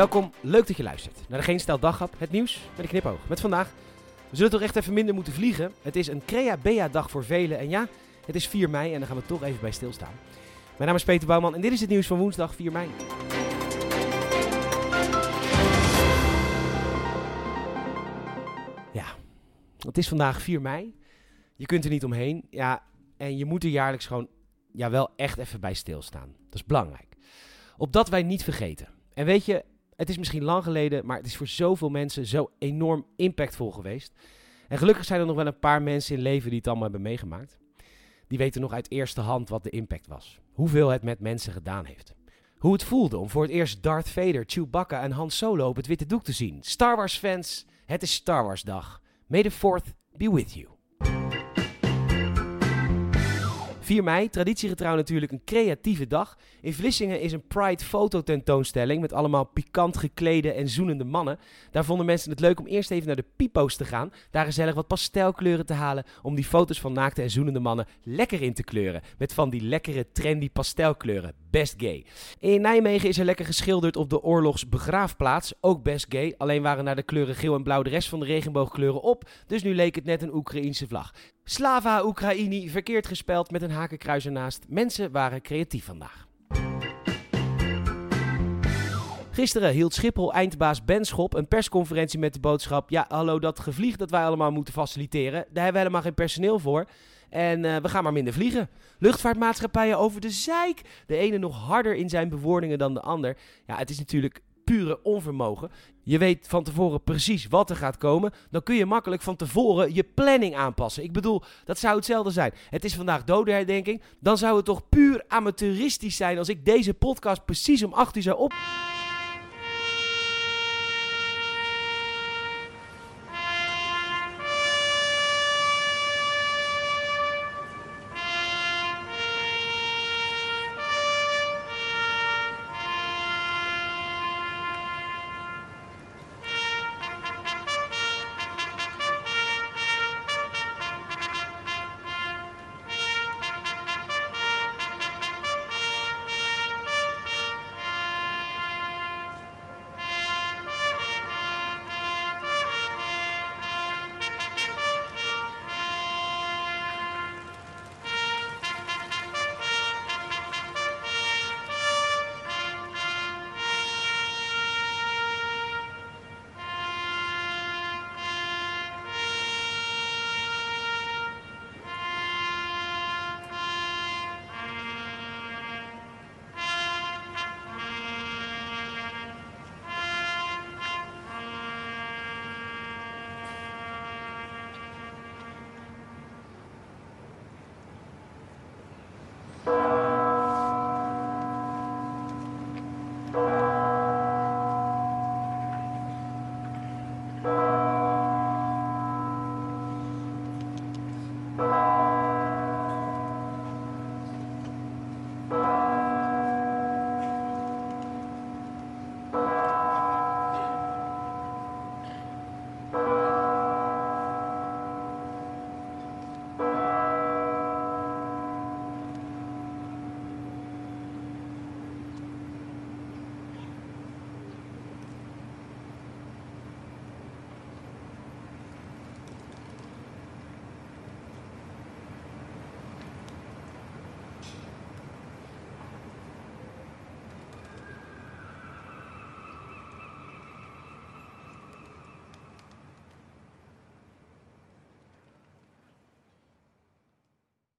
Welkom, leuk dat je luistert naar de Geen Stel Daghap, het nieuws met een knipoog. Met vandaag, we zullen toch echt even minder moeten vliegen. Het is een Crea-Bea-dag voor velen en ja, het is 4 mei en daar gaan we toch even bij stilstaan. Mijn naam is Peter Bouwman en dit is het nieuws van woensdag 4 mei. Ja, het is vandaag 4 mei. Je kunt er niet omheen. Ja, en je moet er jaarlijks gewoon ja, wel echt even bij stilstaan. Dat is belangrijk. Opdat wij niet vergeten. En weet je, het is misschien lang geleden, maar het is voor zoveel mensen zo enorm impactvol geweest. En gelukkig zijn er nog wel een paar mensen in leven die het allemaal hebben meegemaakt. Die weten nog uit eerste hand wat de impact was. Hoeveel het met mensen gedaan heeft. Hoe het voelde om voor het eerst Darth Vader, Chewbacca en Han Solo op het witte doek te zien. Star Wars fans, het is Star Wars dag. May the 4th be with you. 4 mei, traditiegetrouw natuurlijk een creatieve dag. In Vlissingen is een Pride fototentoonstelling met allemaal pikant geklede en zoenende mannen. Daar vonden mensen het leuk om eerst even naar de pipo's te gaan. Daar gezellig wat pastelkleuren te halen om die foto's van naakte en zoenende mannen lekker in te kleuren. Met van die lekkere trendy pastelkleuren. Best gay. In Nijmegen is er lekker geschilderd op de oorlogsbegraafplaats. Ook best gay. Alleen waren naar de kleuren geel en blauw de rest van de regenboogkleuren op. Dus nu leek het net een Oekraïense vlag. Slava Oekraïni, verkeerd gespeld met een hakenkruis ernaast. Mensen waren creatief vandaag. Gisteren hield Schiphol-eindbaas Ben Schop een persconferentie met de boodschap... Ja, hallo, dat gevlieg dat wij allemaal moeten faciliteren, daar hebben we helemaal geen personeel voor. En uh, we gaan maar minder vliegen. Luchtvaartmaatschappijen over de zeik. De ene nog harder in zijn bewoordingen dan de ander. Ja, het is natuurlijk pure onvermogen. Je weet van tevoren precies wat er gaat komen. Dan kun je makkelijk van tevoren je planning aanpassen. Ik bedoel, dat zou hetzelfde zijn. Het is vandaag dodenherdenking. Dan zou het toch puur amateuristisch zijn als ik deze podcast precies om 8 uur zou op